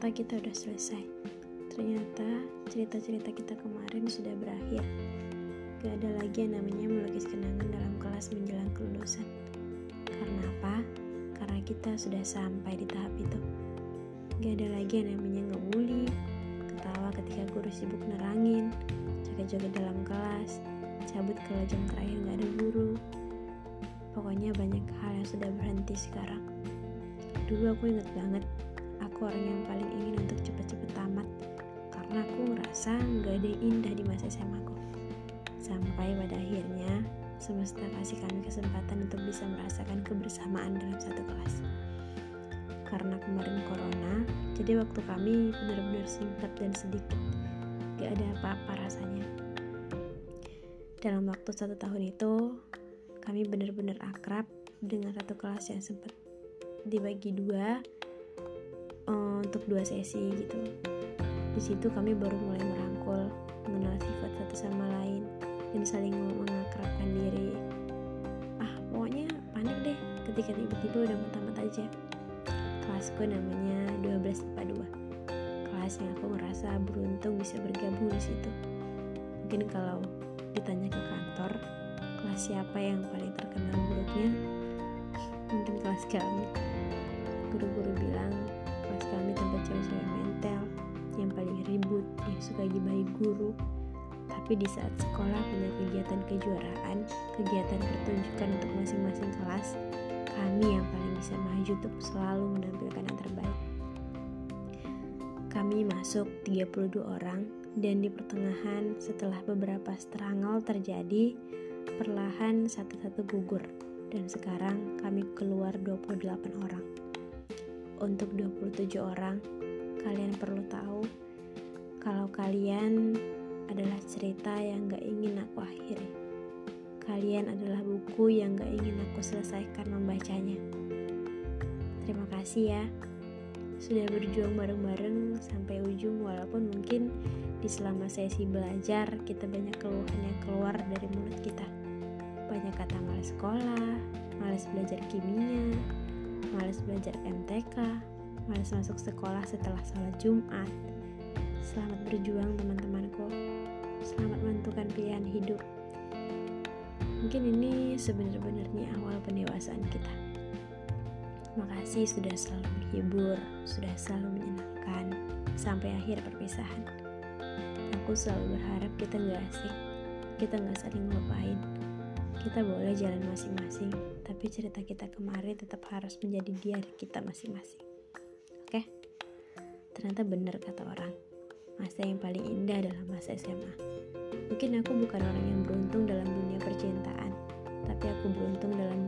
ternyata kita udah selesai. Ternyata cerita-cerita kita kemarin sudah berakhir. Gak ada lagi yang namanya melukis kenangan dalam kelas menjelang kelulusan. Karena apa? Karena kita sudah sampai di tahap itu. Gak ada lagi yang namanya ngebully, ketawa ketika guru sibuk nerangin, joget-joget dalam kelas, cabut kalau jam terakhir gak ada guru. Pokoknya banyak hal yang sudah berhenti sekarang. Dulu aku inget banget, aku orang yang paling ingin untuk cepet-cepet tamat karena aku ngerasa gak ada indah di masa SMA aku. Sampai pada akhirnya, semesta kasih kami kesempatan untuk bisa merasakan kebersamaan dalam satu kelas. Karena kemarin corona, jadi waktu kami benar-benar singkat dan sedikit. Gak ada apa-apa rasanya. Dalam waktu satu tahun itu, kami benar-benar akrab dengan satu kelas yang sempat dibagi dua untuk dua sesi gitu. Di situ kami baru mulai merangkul, mengenal sifat satu sama lain, dan saling mengakrabkan diri. Ah, pokoknya panik deh ketika tiba-tiba udah tamat aja. Kelasku namanya 12 IPA 2. Kelas yang aku ngerasa beruntung bisa bergabung di situ. Mungkin kalau ditanya ke kantor, kelas siapa yang paling terkenal buruknya? Mungkin kelas kami. Guru-guru bilang suka gibahi guru, tapi di saat sekolah punya kegiatan kejuaraan, kegiatan pertunjukan untuk masing-masing kelas, kami yang paling bisa maju untuk selalu menampilkan yang terbaik. Kami masuk 32 orang dan di pertengahan setelah beberapa struggle terjadi, perlahan satu-satu gugur dan sekarang kami keluar 28 orang. Untuk 27 orang, kalian perlu tahu kalau kalian adalah cerita yang gak ingin aku akhiri. Kalian adalah buku yang gak ingin aku selesaikan membacanya. Terima kasih ya, sudah berjuang bareng-bareng sampai ujung walaupun mungkin di selama sesi belajar kita banyak keluhan yang keluar dari mulut kita. Banyak kata males sekolah, males belajar kimia, males belajar MTK, males masuk sekolah setelah sholat Jumat. Selamat berjuang teman-temanku. Selamat menentukan pilihan hidup. Mungkin ini sebenarnya awal pendewasaan kita. Makasih sudah selalu menghibur, sudah selalu menyenangkan sampai akhir perpisahan. Aku selalu berharap kita nggak asik, kita nggak saling ngelupain. Kita boleh jalan masing-masing, tapi cerita kita kemarin tetap harus menjadi diari kita masing-masing. Oke? Ternyata benar kata orang, masa yang paling indah adalah masa SMA. Mungkin aku bukan orang yang beruntung dalam dunia percintaan, tapi aku beruntung dalam